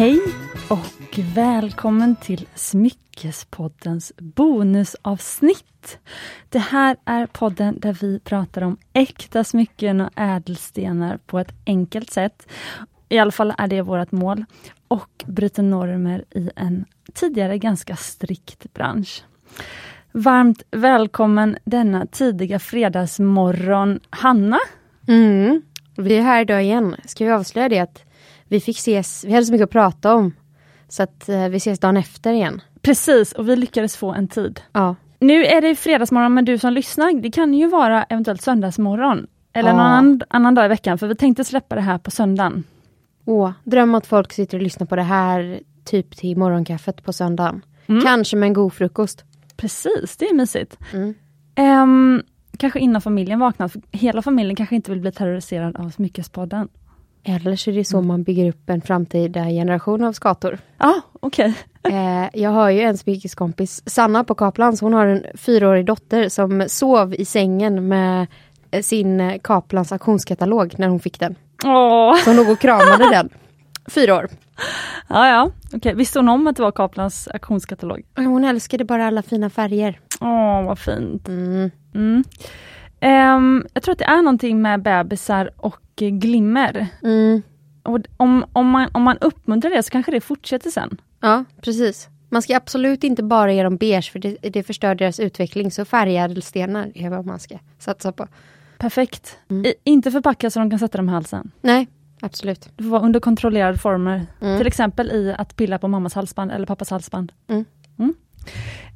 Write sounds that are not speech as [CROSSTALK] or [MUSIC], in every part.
Hej och välkommen till Smyckespoddens bonusavsnitt. Det här är podden där vi pratar om äkta smycken och ädelstenar på ett enkelt sätt. I alla fall är det vårt mål. Och bryter normer i en tidigare ganska strikt bransch. Varmt välkommen denna tidiga fredagsmorgon, Hanna. Mm. Vi är här idag igen. Ska vi avslöja det att vi fick ses, vi hade så mycket att prata om. Så att eh, vi ses dagen efter igen. Precis, och vi lyckades få en tid. Ja. Nu är det fredagsmorgon, men du som lyssnar, det kan ju vara eventuellt söndagsmorgon. Eller Ja. någon annan, annan dag i veckan, för vi tänkte släppa det här på söndagen. Åh, dröm att folk sitter och lyssnar på det här typ till morgonkaffet på söndagen. Mm. Kanske med en god frukost. Precis, det är mysigt. Mm. Ehm, kanske innan familjen vaknar, för hela familjen kanske inte vill bli terroriserad av Smyckespodden. Eller så är det så man bygger upp en framtida generation av skator. Ja, okej. [LAUGHS] Eh, jag har ju en smyckeskompis, Sanna på Kaplans, hon har en fyraårig dotter som sov i sängen med sin Kaplans auktionskatalog när hon fick den. Åh, Så hon låg och kramade den. [LAUGHS] Fyra år. ja, ja. Okej, visste hon om att det var Kaplans auktionskatalog? Hon älskade bara alla fina färger. Åh, vad fint. Mm. Mm. Ehm, jag tror att det är någonting med bebisar och glimmer. Mm. Och om, om, man, om man uppmuntrar det så kanske det fortsätter sen. Ja, precis. Man ska absolut inte bara ge dem beige för det, det förstör deras utveckling. Så färgädelstenar är vad man ska satsa på. Perfekt. Mm. I, inte förpackat så de kan sätta dem i halsen. Nej, absolut. Det får vara under kontrollerade former. Mm. Till exempel i att pilla på mammas halsband eller pappas halsband.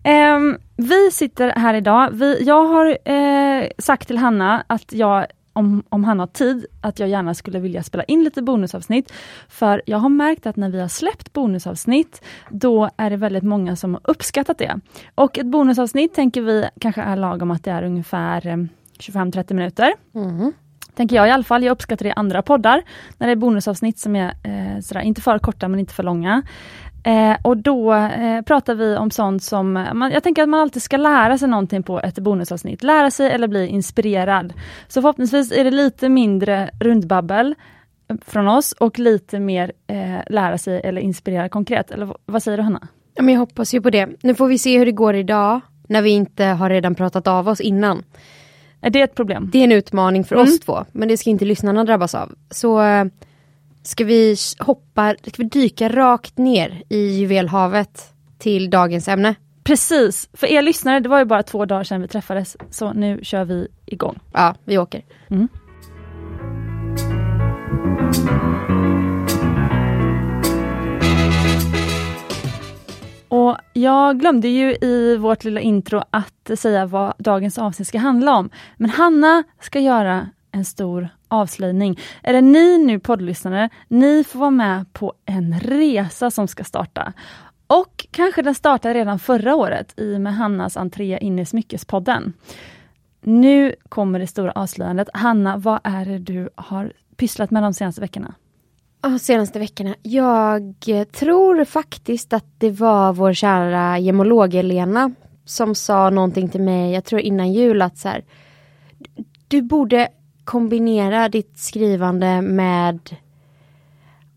Um, vi sitter här idag. Vi, jag har eh, sagt till Hanna att jag om, om han har tid, att jag gärna skulle vilja spela in lite bonusavsnitt. För jag har märkt att när vi har släppt bonusavsnitt, då är det väldigt många som har uppskattat det. Och ett bonusavsnitt tänker vi kanske är lagom att det är ungefär eh, 25-30 minuter. Mm. Tänker jag i alla fall. Jag uppskattar det i andra poddar, när det är bonusavsnitt som är eh, sådär, inte för korta men inte för långa. Eh, och då eh, pratar vi om sånt som, man, jag tänker att man alltid ska lära sig någonting på ett bonusavsnitt. Lära sig eller bli inspirerad. Så förhoppningsvis är det lite mindre rundbabbel eh, från oss och lite mer eh, lära sig eller inspirera konkret. Eller vad säger du Hanna? Ja, men jag hoppas ju på det. Nu får vi se hur det går idag. När vi inte har redan pratat av oss innan. Är det ett problem? Det är en utmaning för Mm. oss två. Men det ska inte lyssnarna drabbas av. Så eh, ska vi hoppa, ska vi dyka rakt ner i juvelhavet till dagens ämne. Precis, för er lyssnare, det var ju bara två dagar sedan vi träffades, så nu kör vi igång. Ja, vi åker. Och jag glömde ju i vårt lilla intro att säga vad dagens avsnitt ska handla om. Men Hanna ska göra en stor avslöjning. Är det ni nu poddlyssnare, ni får vara med på en resa som ska starta. Och kanske den startade redan förra året i och med Hannas entré in i Smyckespodden. Nu kommer det stora avslöjandet. Hanna, vad är det du har pysslat med de senaste veckorna? Senaste veckorna. Jag tror faktiskt att det var vår kära gemolog Elena som sa någonting till mig, jag tror innan jul att så här, du borde kombinera ditt skrivande med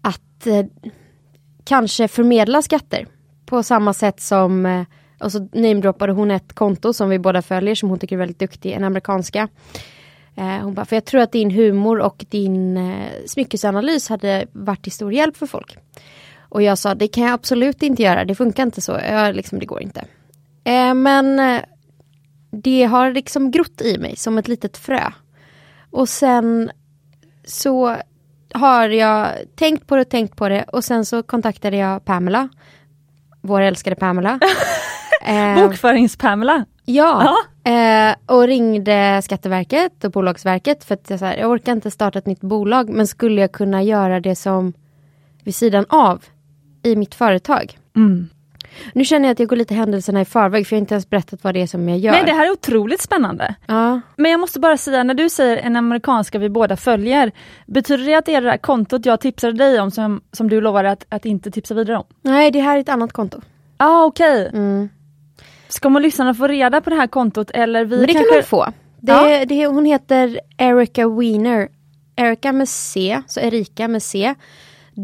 att eh, kanske förmedla skatter på samma sätt som eh, och så namedroppade hon ett konto som vi båda följer som hon tycker är väldigt duktig, en amerikanska. Eh, hon bara, för jag tror att din humor och din eh, smyckesanalys hade varit till stor hjälp för folk. Och jag sa, det kan jag absolut inte göra, det funkar inte så, jag, liksom, det går inte. Eh, men det har liksom grott i mig som ett litet frö. Och sen så har jag tänkt på det och tänkt på det och sen så kontaktade jag Pamela. Vår älskade Pamela. [LAUGHS] Eh, Bokförings-Pamela. Ja, eh, och ringde Skatteverket och Bolagsverket för att jag, så här, jag orkar inte starta ett nytt bolag men skulle jag kunna göra det som vid sidan av i mitt företag. Mm. Nu känner jag att jag går lite händelserna i förväg för jag har inte ens berättat vad det är som jag gör. Nej, det här är otroligt spännande. ja. Men jag måste bara säga, när du säger en amerikanska vi båda följer, betyder det att det är det där kontot jag tipsade dig om som, som du lovade att, att inte tipsa vidare om? Nej, det här är ett annat konto. Ja, ah, okej. Mm. Ska man lyssnarna få reda på det här kontot eller vi Men det kanske... kan man få. Det, Ja. det, hon heter Erica Wiener. Erica med C, så Erika med C.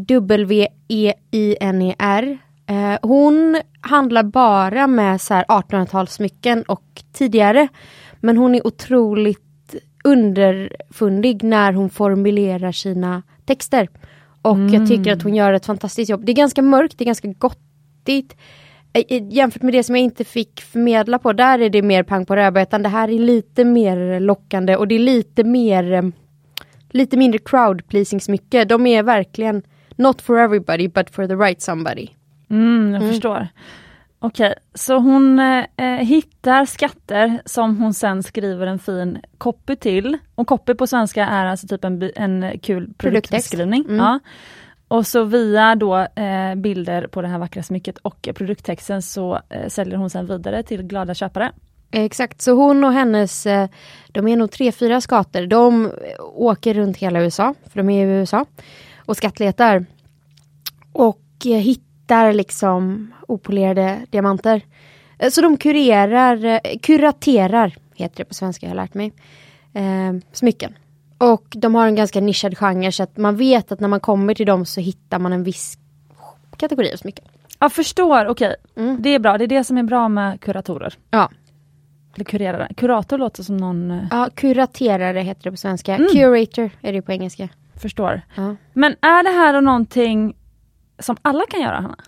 W-E-I-N-E-R. Eh, hon handlar bara med så här 1800-talssmycken och tidigare. Men hon är otroligt underfundig när hon formulerar sina texter. Och mm. jag tycker att hon gör ett fantastiskt jobb. Det är ganska mörkt, det är ganska gottigt. Jämfört med det som jag inte fick förmedla på, där är det mer pang på rödbetan. Det här är lite mer lockande och det är lite mer lite mindre crowd pleasing smycke. De är verkligen not for everybody but for the right somebody. Mm, jag mm. förstår. Okej, okay, så hon eh, hittar skatter som hon sen skriver en fin copy till. Och copy på svenska är alltså typ en, en kul produktbeskrivning. Mm. Ja. Och så via då eh, bilder på det här vackra smycket och produkttexten så eh, säljer hon sen vidare till glada köpare. Exakt, så hon och hennes, eh, de är nog tre, fyra skater, de eh, åker runt hela USA, för de är i USA, och skattletar. Och eh, hittar liksom opolerade diamanter. Så de kurerar, kuraterar, heter det på svenska, jag har lärt mig, eh, smycken. Och de har en ganska nischad genre så att man vet att när man kommer till dem så hittar man en viss kategori av smycken. Jag förstår, okej. Mm. Det är bra, det är det som är bra med kuratorer. Ja. Eller kurerare. Kurator låter som någon... Eh, ja, kuraterare heter det på svenska. Mm. Curator är det på engelska. Förstår. Ja. Men är det här någonting som alla kan göra, Hanna?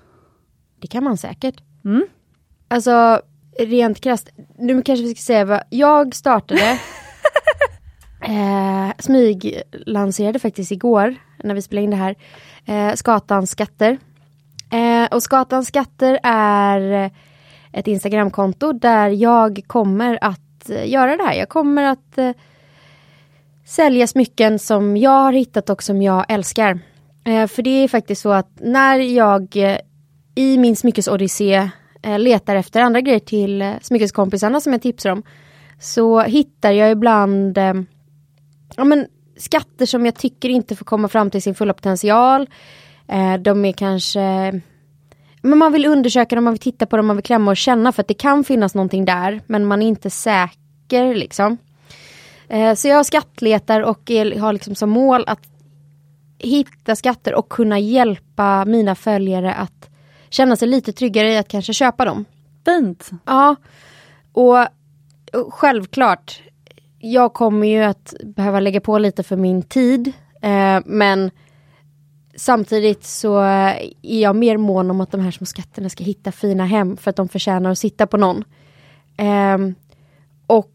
Det kan man säkert. Mm. Alltså, rent krasst. Nu kanske vi ska säga vad jag startade. [LAUGHS] eh, smyglanserade faktiskt igår, när vi spelade in det här. Eh, Skatans skatter. Eh, och Skatans skatter är ett Instagramkonto där jag kommer att göra det här. Jag kommer att eh, sälja smycken som jag har hittat och som jag älskar. Eh, för det är faktiskt så att när jag eh, i min smyckesodyssé eh, letar efter andra grejer till eh, smyckeskompisarna som jag tipsar om så hittar jag ibland eh, ja, men, skatter som jag tycker inte får komma fram till sin fulla potential. de är kanske men man vill undersöka dem, man vill titta på dem, man vill klämma och känna för att det kan finnas någonting där men man är inte säker liksom. Eh, så jag skattletar och är, har liksom som mål att hitta skatter och kunna hjälpa mina följare att känna sig lite tryggare i att kanske köpa dem. Fint! Ja. Och, och självklart, jag kommer ju att behöva lägga på lite för min tid. Eh, men Samtidigt så är jag mer mån om att de här små skatterna ska hitta fina hem för att de förtjänar att sitta på någon. Eh, och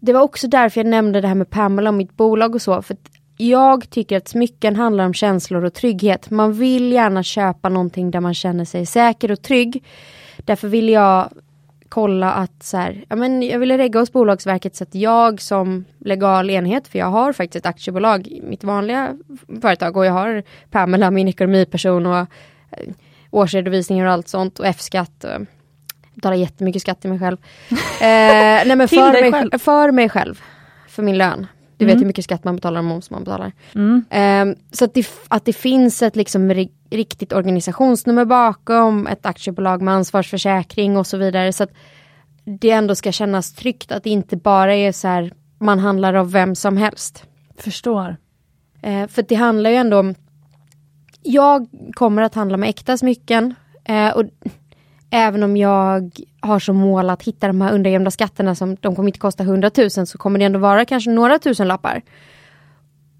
det var också därför jag nämnde det här med Pamela och mitt bolag och så. För jag tycker att smycken handlar om känslor och trygghet. Man vill gärna köpa någonting där man känner sig säker och trygg. Därför vill jag kolla att så här, ja, men jag ville regga hos Bolagsverket så att jag som legal enhet, för jag har faktiskt ett aktiebolag i mitt vanliga företag och jag har Pamela, min ekonomiperson och eh, årsredovisningar och allt sånt och F-skatt. Jag betalar jättemycket skatt till mig själv. [LAUGHS] eh, nej men för, mig, själv. för mig själv. För min lön. Du mm. vet hur mycket skatt man betalar och moms man betalar. Mm. Eh, så att det, att det finns ett liksom riktigt organisationsnummer bakom, ett aktiebolag med ansvarsförsäkring och så vidare. Så att det ändå ska kännas tryggt att det inte bara är så här man handlar av vem som helst. Förstår. Eh, för det handlar ju ändå om jag kommer att handla med äkta smycken. Eh, och även om jag har som mål att hitta de här undangömda skatterna som de kommer inte kosta 100 000 så kommer det ändå vara kanske några tusen lappar.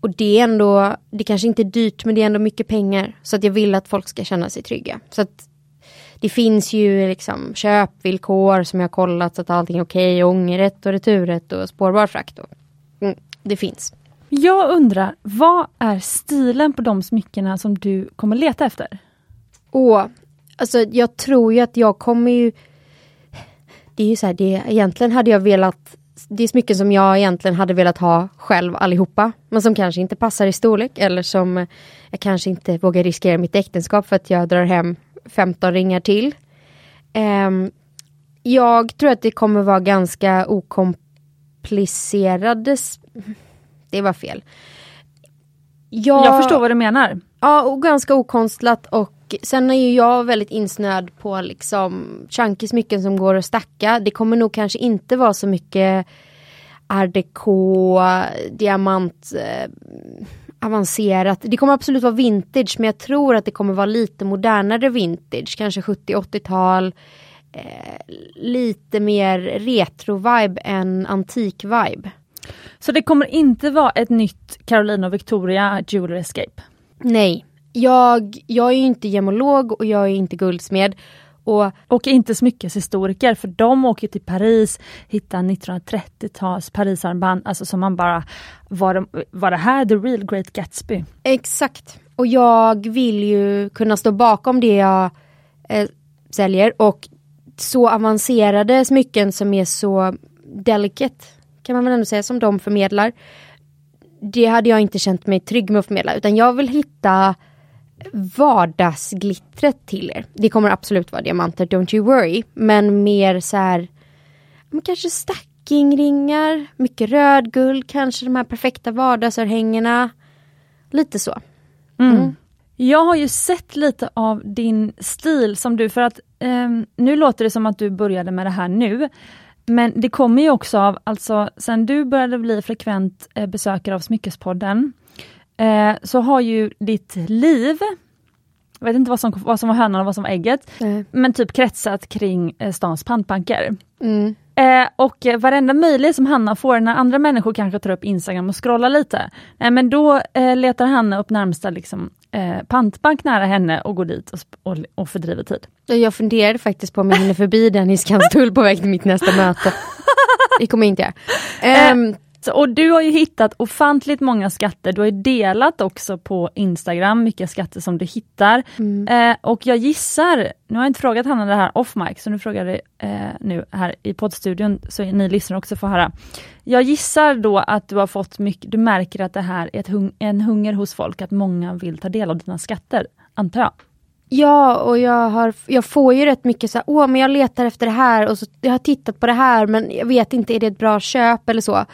Och det är ändå, det kanske inte är dyrt men det är ändå mycket pengar. Så att jag vill att folk ska känna sig trygga. Så att det finns ju liksom köpvillkor som jag kollat så att allting är okej, okay, ångerrätt och returrätt och spårbar frakt. Och, mm, det finns. Jag undrar, vad är stilen på de smyckena som du kommer leta efter? Åh, alltså jag tror ju att jag kommer ju... Det är ju så här, det, egentligen hade jag velat det är smycken som jag egentligen hade velat ha själv allihopa. Men som kanske inte passar i storlek eller som jag kanske inte vågar riskera mitt äktenskap för att jag drar hem 15 ringar till. Um, jag tror att det kommer vara ganska okomplicerade... Det var fel. Jag, jag förstår vad du menar. Ja, och ganska okonstlat och sen är ju jag väldigt insnöad på liksom chunky smycken som går att stacka. Det kommer nog kanske inte vara så mycket art déco, diamant, eh, avancerat. Det kommer absolut vara vintage men jag tror att det kommer vara lite modernare vintage. Kanske 70-80-tal. Eh, lite mer retro-vibe än antik-vibe. Så det kommer inte vara ett nytt Carolina och Victoria Jewelry Escape? Nej. Jag, jag är inte gemolog och jag är inte guldsmed. Och, och inte smyckeshistoriker för de åker till Paris, hittar 1930-tals Parisarmband, alltså som man bara, var, de, var det här the real great Gatsby? Exakt. Och jag vill ju kunna stå bakom det jag eh, säljer och så avancerade smycken som är så delicate kan man väl ändå säga som de förmedlar. Det hade jag inte känt mig trygg med att förmedla utan jag vill hitta vardagsglittret till er. Det kommer absolut vara diamanter, don't you worry. Men mer så här, kanske stackingringar, mycket rödguld, kanske de här perfekta vardagsörhängena. Lite så. Mm. Mm. Jag har ju sett lite av din stil som du, för att eh, nu låter det som att du började med det här nu. Men det kommer ju också av, alltså sen du började bli frekvent eh, besökare av Smyckespodden, eh, så har ju ditt liv, jag vet inte vad som, vad som var hönan och vad som var ägget, mm. men typ kretsat kring eh, stans pantbanker. Mm. Eh, och varenda möjlighet som Hanna får när andra människor kanske tar upp Instagram och scrollar lite, eh, men då eh, letar Hanna upp närmsta liksom, eh, pantbank nära henne och går dit och, och, och fördriver tid. Jag funderade faktiskt på om jag hinner förbi den i Skanstull på väg till mitt nästa möte. [LAUGHS] Det kommer jag inte göra. Um, så, och du har ju hittat ofantligt många skatter, du har delat också på Instagram vilka skatter som du hittar. Mm. Eh, och jag gissar, nu har jag inte frågat Hanna det här off mic, så nu frågar jag eh, nu här i poddstudion så ni lyssnar också får höra. Jag gissar då att du har fått mycket, du märker att det här är hung en hunger hos folk, att många vill ta del av dina skatter, antar jag? Ja, och jag, har, jag får ju rätt mycket så här, åh men jag letar efter det här och så, jag har tittat på det här men jag vet inte, är det ett bra köp eller så.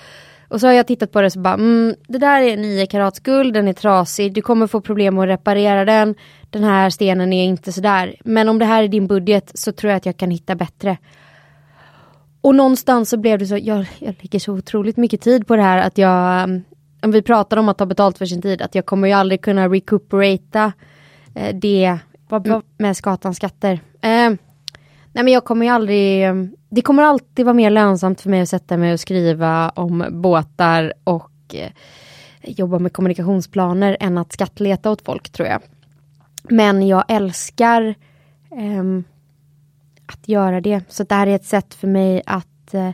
Och så har jag tittat på det och så bara, mm, det där är 9 karats guld, den är trasig, du kommer få problem att reparera den. Den här stenen är inte sådär. Men om det här är din budget så tror jag att jag kan hitta bättre. Och någonstans så blev det så, jag, jag lägger så otroligt mycket tid på det här att jag, om vi pratar om att ta betalt för sin tid, att jag kommer ju aldrig kunna recuperata eh, det med skatans skatter. Eh, nej men jag kommer ju aldrig, det kommer alltid vara mer lönsamt för mig att sätta mig och skriva om båtar och eh, jobba med kommunikationsplaner än att skattleta åt folk tror jag. Men jag älskar eh, att göra det. Så det här är ett sätt för mig att eh,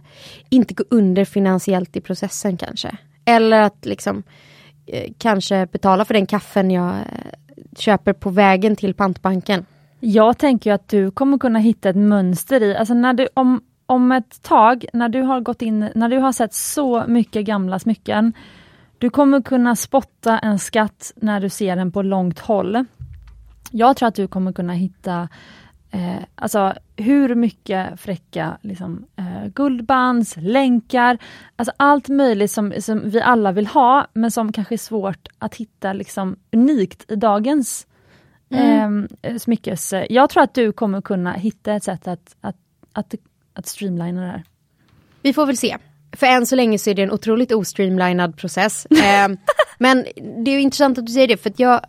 inte gå under finansiellt i processen kanske. Eller att liksom eh, kanske betala för den kaffen jag eh, köper på vägen till pantbanken. Jag tänker att du kommer kunna hitta ett mönster i, alltså när du, om, om ett tag, när du har gått in, när du har sett så mycket gamla smycken, du kommer kunna spotta en skatt när du ser den på långt håll. Jag tror att du kommer kunna hitta eh, alltså hur mycket fräcka liksom, eh, guldbands, länkar, alltså allt möjligt som, som vi alla vill ha, men som kanske är svårt att hitta liksom, unikt i dagens mm. eh, smyckes... Jag tror att du kommer kunna hitta ett sätt att, att, att, att streamlina det här. Vi får väl se. För än så länge så är det en otroligt ostreamlinad process. [LAUGHS] eh, men det är intressant att du säger det för jag,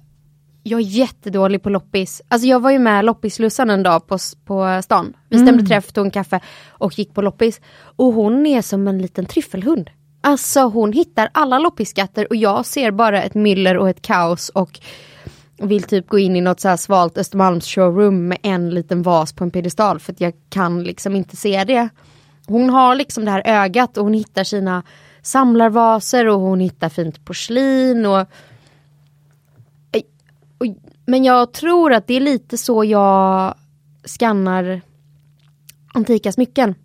jag är jättedålig på loppis. Alltså jag var ju med loppislussan en dag på, på stan. Vi stämde mm. träff, tog en kaffe och gick på loppis. Och hon är som en liten tryffelhund. Alltså hon hittar alla loppisskatter och jag ser bara ett myller och ett kaos och vill typ gå in i något så här svalt Östermalms showroom med en liten vas på en piedestal för att jag kan liksom inte se det. Hon har liksom det här ögat och hon hittar sina samlarvaser och hon hittar fint porslin och, och men jag tror att det är lite så jag skannar antika smycken.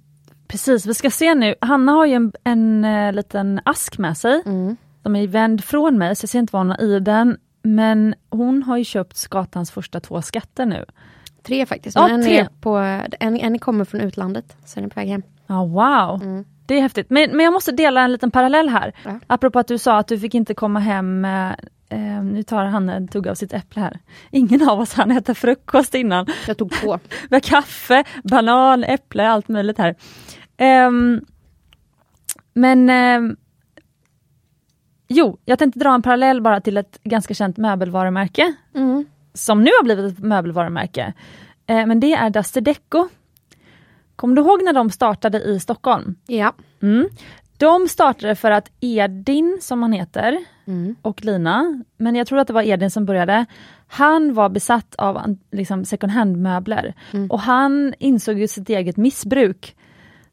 Precis, vi ska se nu. Hanna har ju en, en, en eh, liten ask med sig. Mm. De är vänd från mig, så jag ser inte vad hon har i den. Men hon har ju köpt Skatans första två skatter nu. Tre faktiskt, ja, en, tre. Är på, en, en kommer från utlandet, så den är på väg hem. Ja, wow, mm. det är häftigt. Men, men jag måste dela en liten parallell här. Ja. Apropå att du sa att du fick inte komma hem eh, nu tar han en tugga av sitt äpple här. Ingen av oss hann äta frukost innan. Jag tog två. [LAUGHS] Har kaffe, banan, äpple, allt möjligt här. Um, men um, jo, jag tänkte dra en parallell bara till ett ganska känt möbelvarumärke Mm. som nu har blivit ett möbelvarumärke. Eh, men det är Duster Deco. Kommer du ihåg när de startade i Stockholm? Ja. Mm. De startade för att Edin, som han heter, Mm. och Lina, men jag tror att det var Edin som började, han var besatt av liksom, second hand-möbler. Mm. Och han insåg ju sitt eget missbruk.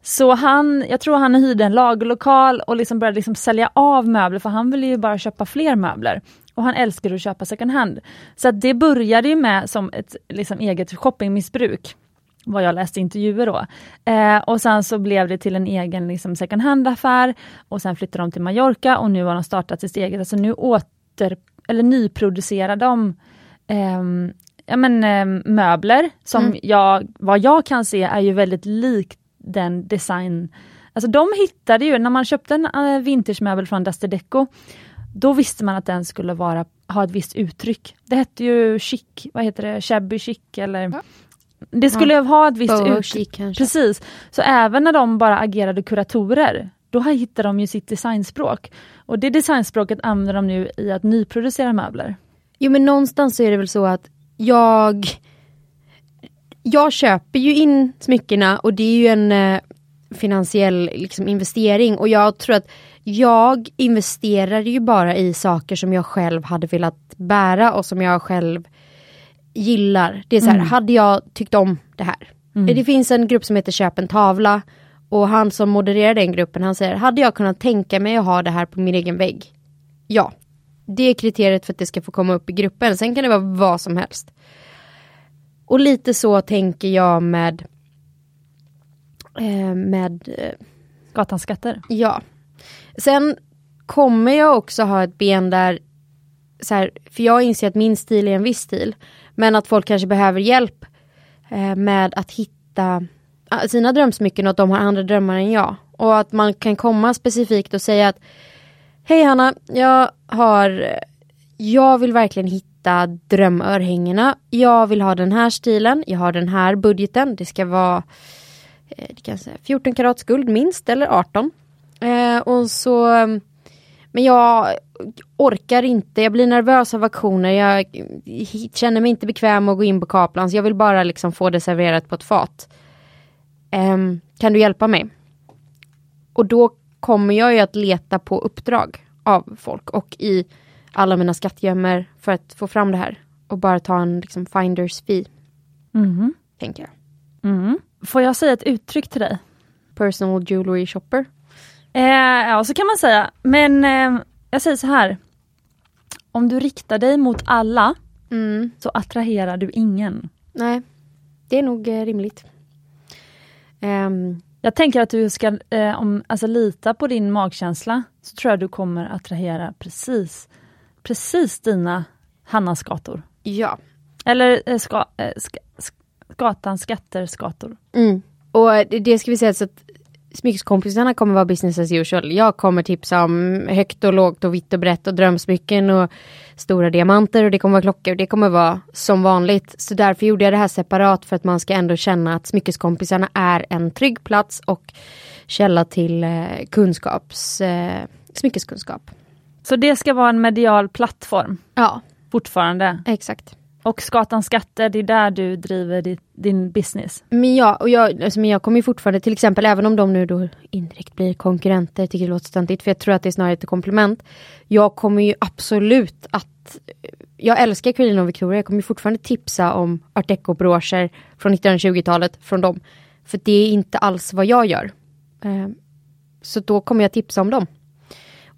Så han, jag tror han hyrde en lagerlokal och liksom började liksom sälja av möbler, för han ville ju bara köpa fler möbler. Och han älskade att köpa second hand. Så det började ju med som ett liksom, eget shoppingmissbruk vad jag läste intervjuer då. Eh, och sen så blev det till en egen liksom, second hand-affär och sen flyttade de till Mallorca och nu har de startat sitt eget, alltså nu åter, eller nyproducerar de ehm, ja, men, ehm, möbler som Mm. jag, vad jag kan se är ju väldigt likt den design Alltså de hittade ju, när man köpte en uh, vintagemöbel från Duster Deco, då visste man att den skulle vara, ha ett visst uttryck. Det hette ju chic, vad heter det, shabby chic eller Ja. Det skulle ha ett visst uttryck. Precis. Så även när de bara agerade kuratorer, då hittade de ju sitt designspråk. Och det designspråket använder de nu i att nyproducera möbler. Jo men någonstans så är det väl så att jag Jag köper ju in smyckena och det är ju en eh, finansiell liksom, investering och jag tror att jag investerar ju bara i saker som jag själv hade velat bära och som jag själv gillar. Det är så här, Mm. hade jag tyckt om det här? Det finns en grupp som heter Köp en tavla och han som modererar den gruppen han säger, hade jag kunnat tänka mig att ha det här på min egen vägg? Ja. Det är kriteriet för att det ska få komma upp i gruppen. Sen kan det vara vad som helst. Och lite så tänker jag med eh, med eh, Gatans skatter. Ja. Sen kommer jag också ha ett ben där, så här, för jag inser att min stil är en viss stil, men att folk kanske behöver hjälp eh, med att hitta ah, sina drömsmycken och att de har andra drömmar än jag. Och att man kan komma specifikt och säga att Hej Hanna, jag har Jag vill verkligen hitta drömörhängena. Jag vill ha den här stilen, jag har den här budgeten. Det ska vara eh, det kan säga, 14 karats guld minst eller 18. Eh, och så Men jag orkar inte, jag blir nervös av auktioner. Jag känner mig inte bekväm att gå in på Kaplans. Jag vill bara liksom få det serverat på ett fat. Eh, kan du hjälpa mig? Och då kommer jag ju att leta på uppdrag av folk och i alla mina skattgömmor för att få fram det här. Och bara ta en liksom finders fee, Mhm. tänker jag. Mm. Får jag säga ett uttryck till dig? Personal jewelry shopper. Eh, ja, så kan man säga. Men eh, jag säger så här. Om du riktar dig mot alla Mm. så attraherar du ingen. Nej, det är nog eh, rimligt. Ehm, Jag tänker att du ska eh, om, alltså, lita på din magkänsla, så tror jag du kommer attrahera precis, precis dina Hannas gator. ja. Eller eh, ska, eh, ska, sk- gatans skatter skator. Mm. Och det, det ska vi säga så att smyckeskompisarna kommer vara business as usual. Jag kommer tipsa om högt och lågt och vitt och brett och drömsmycken och stora diamanter och det kommer vara klockor. Det kommer vara som vanligt. Så därför gjorde jag det här separat för att man ska ändå känna att smyckeskompisarna är en trygg plats och källa till eh, kunskaps, eh, smyckeskunskap. Så det ska vara en medial plattform Ja, fortfarande. exakt. Och Skatans skatter, det är där du driver di, din business. Men jag, och jag, alltså, men jag kommer ju fortfarande till exempel, även om de nu då indirekt blir konkurrenter, tycker det låter stöntigt, för jag tror att det är snarare ett komplement. Jag kommer ju absolut att, jag älskar Queen och Victoria, jag kommer fortfarande tipsa om art deco-broscher från 1920-talet från dem. För det är inte alls vad jag gör. Eh, så då kommer jag tipsa om dem.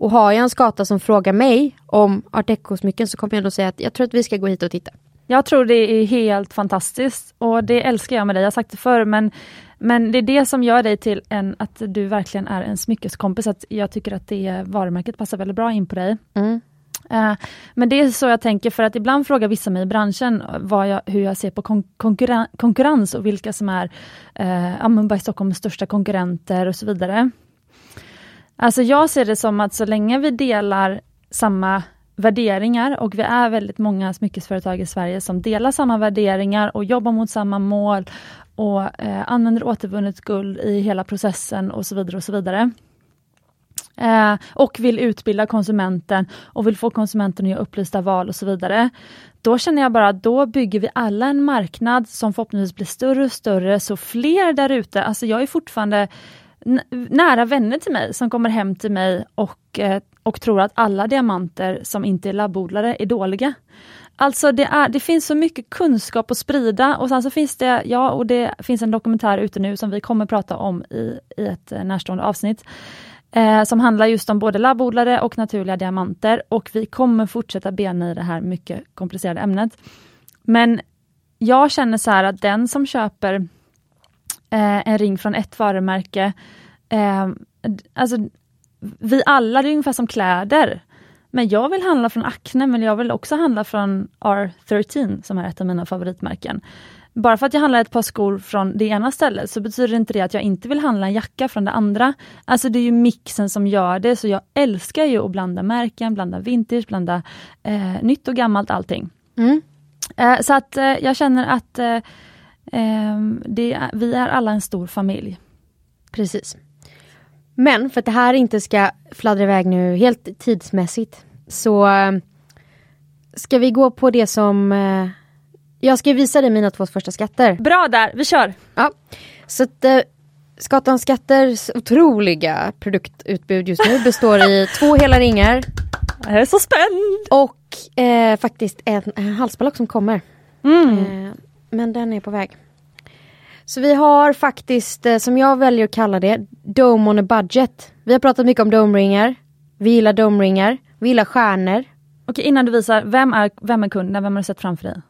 Och har jag en skata som frågar mig om art deco-smycken så kommer jag då säga att jag tror att vi ska gå hit och titta. Jag tror det är helt fantastiskt och det älskar jag med dig, jag har sagt det förr men, men det är det som gör dig till en, att du verkligen är en smyckeskompis, att jag tycker att det varumärket passar väldigt bra in på dig. Mm. Eh, Men det är så jag tänker för att ibland frågar vissa mig i branschen jag, hur jag ser på kon konkurren konkurrens och vilka som är eh, ja, Stockholms största konkurrenter och så vidare. Alltså jag ser det som att så länge vi delar samma värderingar och vi är väldigt många smyckesföretag i Sverige som delar samma värderingar och jobbar mot samma mål och eh, använder återvunnet guld i hela processen och så vidare och så vidare. Eh, och vill utbilda konsumenten och vill få konsumenten att göra upplysta val och så vidare. Då känner jag bara att då bygger vi alla en marknad som förhoppningsvis blir större och större, så fler där ute, alltså jag är fortfarande nära vänner till mig som kommer hem till mig och, eh, och tror att alla diamanter som inte är labbodlare är dåliga. Alltså det, är, det finns så mycket kunskap att sprida och sen så finns det, ja och det finns en dokumentär ute nu som vi kommer prata om i, i ett eh, närstående avsnitt. Eh, som handlar just om både labbodlare och naturliga diamanter och vi kommer fortsätta bena i det här mycket komplicerade ämnet. Men jag känner så här att den som köper eh, en ring från ett varumärke, eh, alltså vi alla, det är ungefär som kläder. Men jag vill handla från Acne, men jag vill också handla från R13 som är ett av mina favoritmärken. Bara för att jag handlar ett par skor från det ena stället så betyder inte det att jag inte vill handla en jacka från det andra. Alltså det är ju mixen som gör det, så jag älskar ju att blanda märken, blanda vintage, blanda eh, nytt och gammalt, allting. Mm. Eh, så att eh, jag känner att eh, det, vi är alla en stor familj. Precis. Men för att det här inte ska fladdra iväg nu helt tidsmässigt så eh, ska vi gå på det som eh, jag ska visa dig mina två första skatter. Bra där, vi kör! Ja, så att eh, Skatans skatters otroliga produktutbud just nu består i två hela ringar. Jag är så spänd! Och eh, faktiskt en, en halsballock som kommer. Mm. Eh, men den är på väg. Så vi har faktiskt, eh, som jag väljer att kalla det, Dome on a budget. Vi har pratat mycket om domringar. Vi gillar domringar. Vi gillar stjärnor. Okej, innan du visar, vem är, vem är kunden? Vem har du sett framför dig?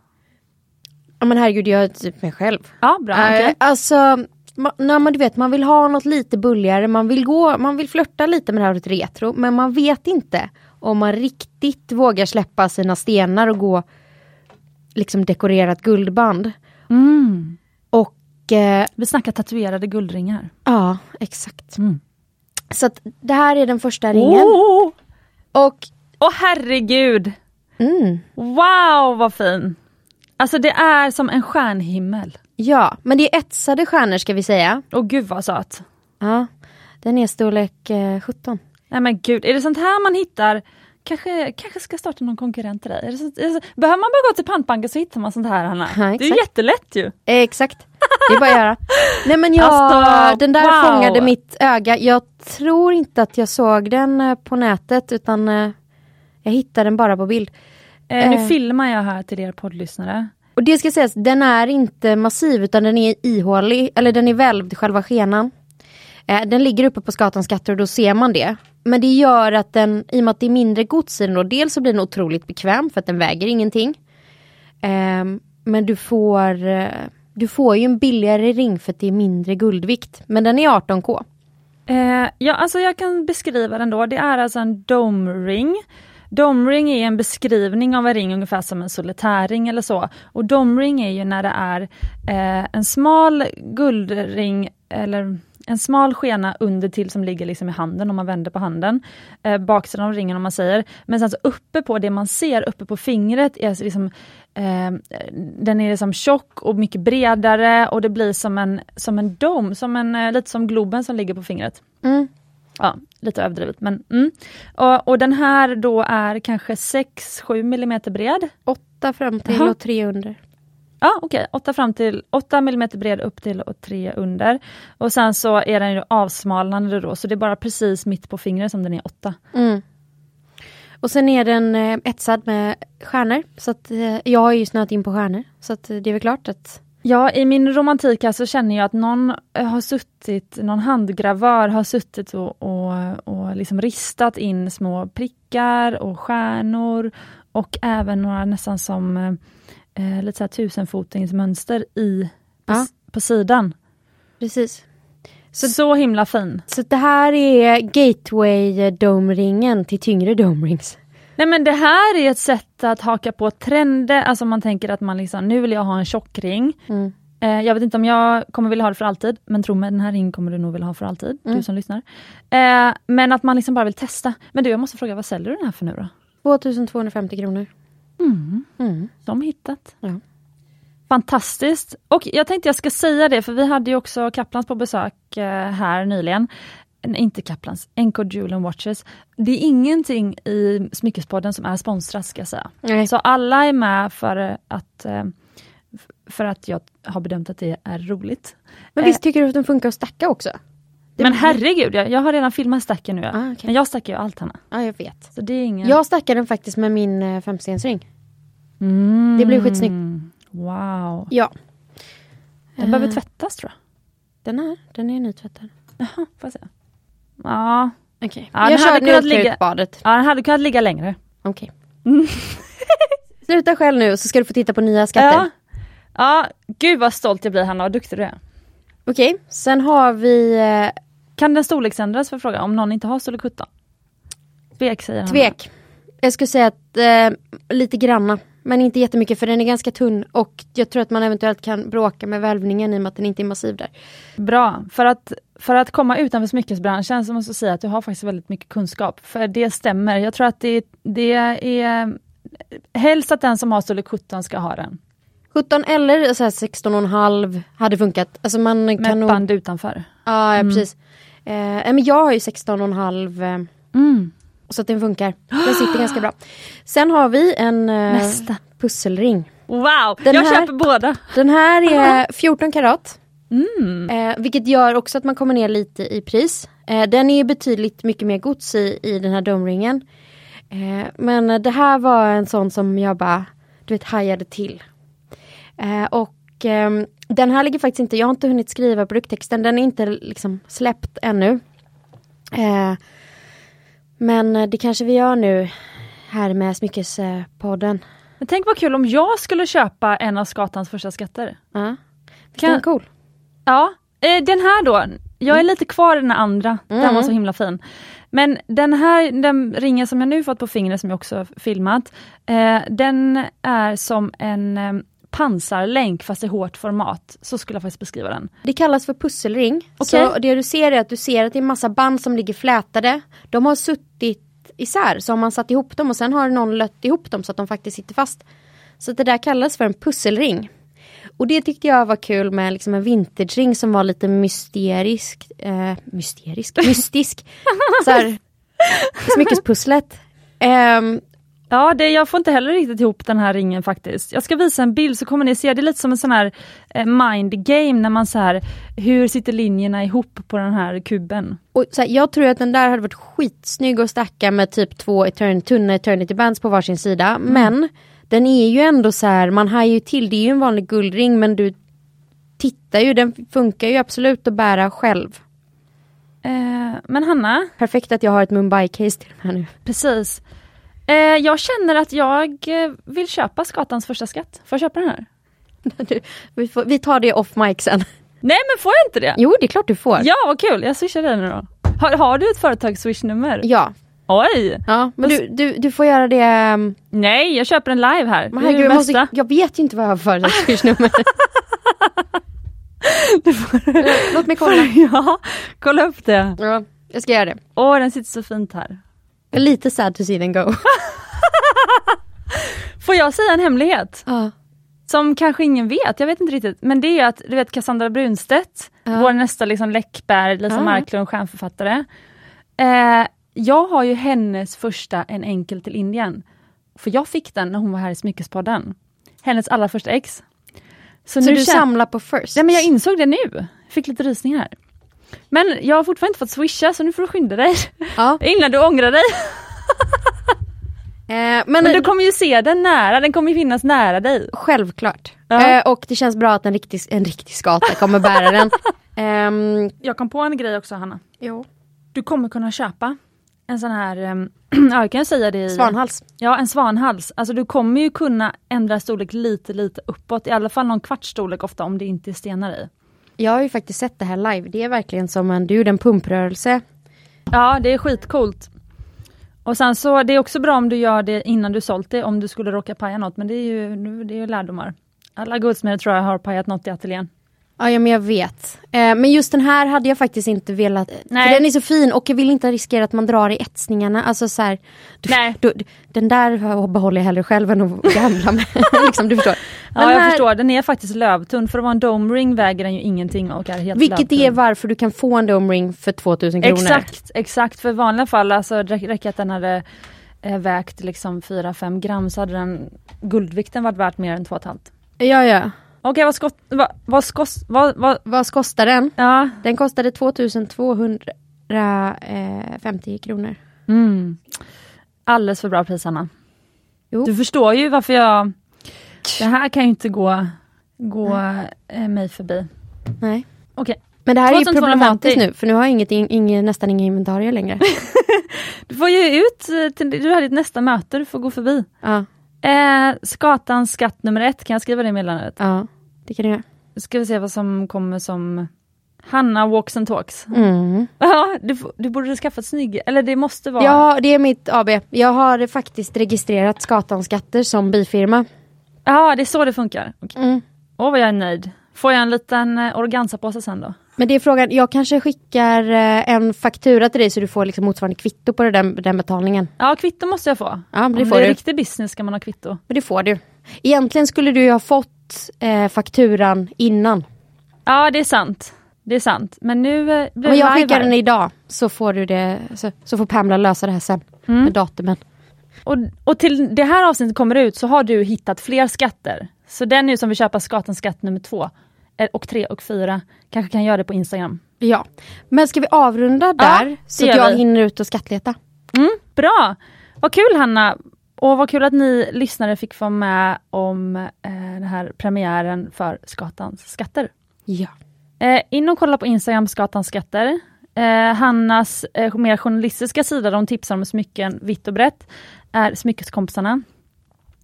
Ja men herregud, jag är typ mig själv. Ja, bra. Uh, okay. Alltså, när man, du vet, man vill ha något lite bulligare, man vill, gå, man vill flörta lite med det här retro, men man vet inte om man riktigt vågar släppa sina stenar och gå liksom dekorerat guldband. Mm. Och eh, Vi snackar tatuerade guldringar. Ja, exakt. Mm. Så att det här är den första ringen. Oh! Och Åh oh, herregud! Mm. Wow vad fin! Alltså det är som en stjärnhimmel. Ja, men det är etsade stjärnor ska vi säga. Åh gud vad söt. Ja, den är storlek eh, 17. Nej men gud, är det sånt här man hittar Kanske, kanske ska starta någon konkurrent till dig. Behöver man bara gå till pantbanken så hittar man sånt här Hanna. Ja, det är jättelätt ju. Eh, exakt, det är bara att göra. [LAUGHS] Nej men jag, alltså, den där wow. fångade mitt öga. Jag tror inte att jag såg den eh, på nätet utan eh, jag hittade den bara på bild. Eh, nu eh. filmar jag här till er poddlyssnare. Och det ska sägas, den är inte massiv utan den är ihålig, eller den är välvd, själva skenan. Eh, den ligger uppe på Skatans skatter och då ser man det. Men det gör att den, i och med att det är mindre gods i den då, dels så blir den otroligt bekväm för att den väger ingenting. Eh, men du får, eh, du får ju en billigare ring för att det är mindre guldvikt. Men den är 18K. Eh, ja, alltså jag kan beskriva den då. Det är alltså en dome ring Domring är en beskrivning av en ring ungefär som en solitärring eller så. Och domring är ju när det är eh, en smal guldring eller en smal skena under till som ligger liksom i handen om man vänder på handen. Eh, baksidan av ringen om man säger. Men sen så uppe på det man ser, uppe på fingret, är liksom, eh, den är liksom tjock och mycket bredare och det blir som en, som en dom, som en, eh, lite som Globen som ligger på fingret. Mm. Ja, lite överdrivet men mm. och, och, den här då är kanske 6-7 mm bred. 8 fram till och 3 under. Ja okej, okay. 8 fram till 8 mm bred upp till och 3 under. Och sen så är den ju avsmalnande då så det är bara precis mitt på fingret som den är 8. Mm. Och sen är den eh, etsad med stjärnor så att eh, jag har ju snöat in på stjärnor så att det är väl klart att Ja, i min romantik här så känner jag att någon eh, har suttit, någon handgravör har suttit och, och, och liksom ristat in små prickar och stjärnor och även några nästan som eh, lite så här tusenfotingsmönster i, på, ja. på sidan. Precis. Så, så himla fin. Så det här är gateway domringen till tyngre domrings. Nej men det här är ett sätt att haka på trender, alltså man tänker att man liksom, nu vill jag ha en tjockring. Mm. Eh, jag vet inte om jag kommer vilja ha det för alltid, men tro mig den här ringen kommer du nog vilja ha för alltid, mm. du som lyssnar. Eh, men att man liksom bara vill testa. Men du jag måste fråga, vad säljer du den här för nu då? 2250 kronor. Mm. Mm. Som hittat. Ja. Fantastiskt! Och jag tänkte jag ska säga det, för vi hade ju också Kaplans på besök eh, här nyligen. inte Kaplans, NK Jewel Watches. Det är ingenting i Smyckespodden som är sponsrat ska jag säga. Nej. Så alla är med för att, eh, för att jag har bedömt att det är roligt. Men visst tycker du att den funkar att stacka också? Men herregud, jag, jag har redan filmat stacken nu. Ah, okej. Men jag stackar ju allt Hanna. Ja, jag vet. Så det är ingen... Jag stackar den faktiskt med min eh, femstensring. Mm. Det blev skitsnyggt. Wow. Ja. Den behöver Eh, tvättas tror jag. Den här, den är nytvättad. Jaha, får jag se. Ja. Okej. Ja, den jag hade kör kunnat ligga- ut badet. ja, den hade kunnat ligga längre. Okej. [LAUGHS] Sluta själv nu så ska du få titta på nya skatter. Ja. ja, gud vad stolt jag blir Hanna, vad duktig du är. Okej, sen har vi eh, Kan den storleksändras för fråga om någon inte har storlek 17? Tvek säger tvek. Jag skulle säga att eh, lite granna. Men inte jättemycket för den är ganska tunn och jag tror att man eventuellt kan bråka med välvningen i och med att den inte är massiv där. Bra, för att, för att komma utanför smyckesbranschen så måste jag säga att du har faktiskt väldigt mycket kunskap. För det stämmer, jag tror att det, det är helst att den som har storlek 17 ska ha den. 17 eller så här 16,5 hade funkat. Alltså man Med kan nog... band utanför. Ja, ja precis. Eh, men jag har ju 16,5 eh, Mm. så att den funkar. Den sitter ganska bra. Sen har vi en eh, Nästa. pusselring. Wow, Den jag här- köper båda. Den här är 14 karat. Mm. Eh, vilket gör också att man kommer ner lite i pris. Eh, den är betydligt mycket mer gods i, i den här domringen. Eh, men det här var en sån som jag bara, du vet, hajade till. Eh, och ehm, den här ligger faktiskt inte, jag har inte hunnit skriva produkttexten, den är inte liksom släppt ännu. Eh, men det kanske vi gör nu här med Smyckespodden. Men tänk vad kul om jag skulle köpa en av Skatans första skatter. Ja. Kan- Kan... Den cool. Ja, eh, den här då. Jag är lite kvar i den andra, den Mm. var så himla fin. Men den här den ringen som jag nu fått på fingret som jag också filmat, eh, den är som en eh, pansarlänk fast i hårt format. Så skulle jag faktiskt beskriva den. Det kallas för pusselring. Okej. Så det du ser är att du ser att det är massa band som ligger flätade. De har suttit isär, så har man satt ihop dem och sen har någon lött ihop dem så att de faktiskt sitter fast. Så det där kallas för en pusselring. Och det tyckte jag var kul med liksom en vintagering som var lite mysterisk. Eh, mysterisk? [LAUGHS] Mystisk. så här, smyckespusslet. Ehm, Ja, det, jag får inte heller riktigt ihop den här ringen faktiskt. Jag ska visa en bild så kommer ni se, det är lite som en sån här eh, mind game när man så här, hur sitter linjerna ihop på den här kuben? Och så här, jag tror att den där hade varit skitsnygg att stacka med typ två etern tunna eternity bands på varsin sida. Men den är ju ändå så här, man har ju till, det är ju en vanlig guldring men du tittar ju, den funkar ju absolut att bära själv. Eh, men Hanna, Perfekt att jag har ett Mumbai-case till den här nu. precis. Eh, jag känner att jag eh, vill köpa Skatans första skatt. Får jag köpa den här? [LAUGHS] vi, får, vi tar det off mic sen. Nej men får jag inte det? Jo, det är klart du får. Ja vad kul, jag swishar dig nu då. Har, har du ett företags-swishnummer? Ja, Oj! ja men du, du, du får göra det. um, Nej, jag köper en live här. Men herregud, jag, måste, jag vet ju inte vad jag har för företagsnummer. [LAUGHS] Låt mig kolla. [LAUGHS] ja, kolla upp det. Ja, jag ska göra det. Åh, den sitter så fint här. Jag är lite sad to see them go. [LAUGHS] Får jag säga en hemlighet? Ja. Som kanske ingen vet, jag vet inte riktigt. Men det är att, du vet Cassandra Brunstedt, Ja. vår nästa liksom Läckberg, Lisa Ja. Marklund, stjärnförfattare. Eh, jag har ju hennes första En enkel till Indien. För jag fick den när hon var här i Smyckespodden. Hennes allra första ex. Så nu du samlar på first? Nej men jag insåg det nu. Fick lite rysningar. Men jag har fortfarande inte fått swisha så nu får du skynda dig. ja. Innan du ångrar dig. eh, men, Men du kommer ju se den nära, den kommer ju finnas nära dig. självklart. Ja. Eh, och det känns bra att en riktig, en riktig skata kommer bära den. [LAUGHS] Ehm, Jag kom på en grej också Hanna. jo. Du kommer kunna köpa en sån här, ehm, [CLEARS THROAT] ja jag kan säga det i... Svanhals. Ja en svanhals. Alltså du kommer ju kunna ändra storlek lite lite uppåt, i alla fall någon kvarts storlek ofta om det inte är stenar i. Jag har ju faktiskt sett det här live. Det är verkligen som en, du gjorde en pumprörelse. Ja det är skitcoolt. Och sen så, det är också bra om du gör det innan du sålt det, om du skulle råka paja något, men det är ju, det är ju lärdomar. Alla guldsmeder tror jag har pajat något i ateljén. Ja, ja men jag vet. Eh, men just den här hade jag faktiskt inte velat. Nej. För den är så fin och jag vill inte riskera att man drar i etsningarna. Alltså så här, du, Nej. Du, den där behåller jag hellre själv än att gambla med. [LAUGHS] liksom, du förstår. Ja, Den jag här- förstår. Den är faktiskt lövtunn. För att vara en dome ring väger den ju ingenting och är helt Vilket lövtunn. är varför du kan få en dome ring för 2000 kronor. Exakt, exakt. För i vanliga fall, alltså räcker att den hade eh, vägt liksom 4-5 gram så hade den guldvikten varit värt mer än 2,5. Ja, ja. Okej, vad skott... Vad, vad skos... Vad, vad, Vad kostar den? ja. Den kostade 2250 kronor. Mm. Alldeles för bra pris, Anna. Jo. Du förstår ju varför jag... Det här kan ju inte gå, gå eh, mig förbi. Nej. Okej. Men det här är ju 2250. problematiskt nu för nu har jag inget, ing, nästan inga inventarier längre. [LAUGHS] Du får ju ut, eh, till, du har ditt nästa möte, du får gå förbi. ja, Eh, Skatans skatt nummer ett, kan jag skriva det i meddelandet? ja, det kan du göra. Ska vi se vad som kommer som Hanna walks and talks. Mm. [LAUGHS] Ja, du, du borde skaffa ett snygg, eller det måste vara... Ja, det är mitt AB. Jag har faktiskt registrerat Skatans skatter som bifirma. Ja, det är så det funkar. Okej. Mm. Åh vad jag är nöjd. Får jag en liten eh, organsapåse sen då? Men det är frågan, jag kanske skickar eh, en faktura till dig så du får liksom motsvarande kvitto på den, den betalningen. Ja, kvitto måste jag få. Ja, men det Om får det är du. riktig business ska man ha kvitto. Men det får du. Egentligen skulle du ha fått eh, fakturan innan. Ja, det är sant. Det är sant. Men nu eh, blir det jag live skickar den idag så får du det, så, så får Pamela lösa det här sen. Mm. Med datumen. Och, och till det här avsnittet kommer ut så har du hittat fler skatter. Så den nu som vill köpa Skatans skatt nummer två eh, och tre och fyra kanske kan göra det på Instagram. Ja. Men ska vi avrunda Ja, där? det så att jag vi. hinner ut och skattleta. Mm, bra! Vad kul Hanna! Och vad kul att ni lyssnare fick vara med om eh, den här premiären för Skatans skatter. Ja. Eh, in och kolla på Instagram, Skatans skatter. Eh, Hannas eh, mer journalistiska sida, de tipsar om smycken vitt och brett, är Smyckeskompisarna.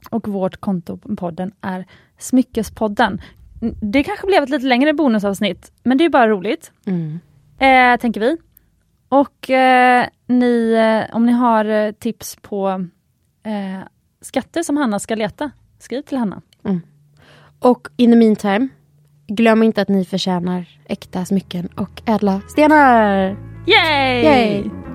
Och vårt konto på podden är Smyckespodden. Det kanske blev ett lite längre bonusavsnitt, men det är bara roligt, Mm. eh, tänker vi. Och eh, ni, eh, om ni har eh, tips på eh, skatter som Hanna ska leta, skriv till Hanna. Och in the meantime, glöm inte att ni förtjänar äkta smycken och ädla stenar. Yay! Yay!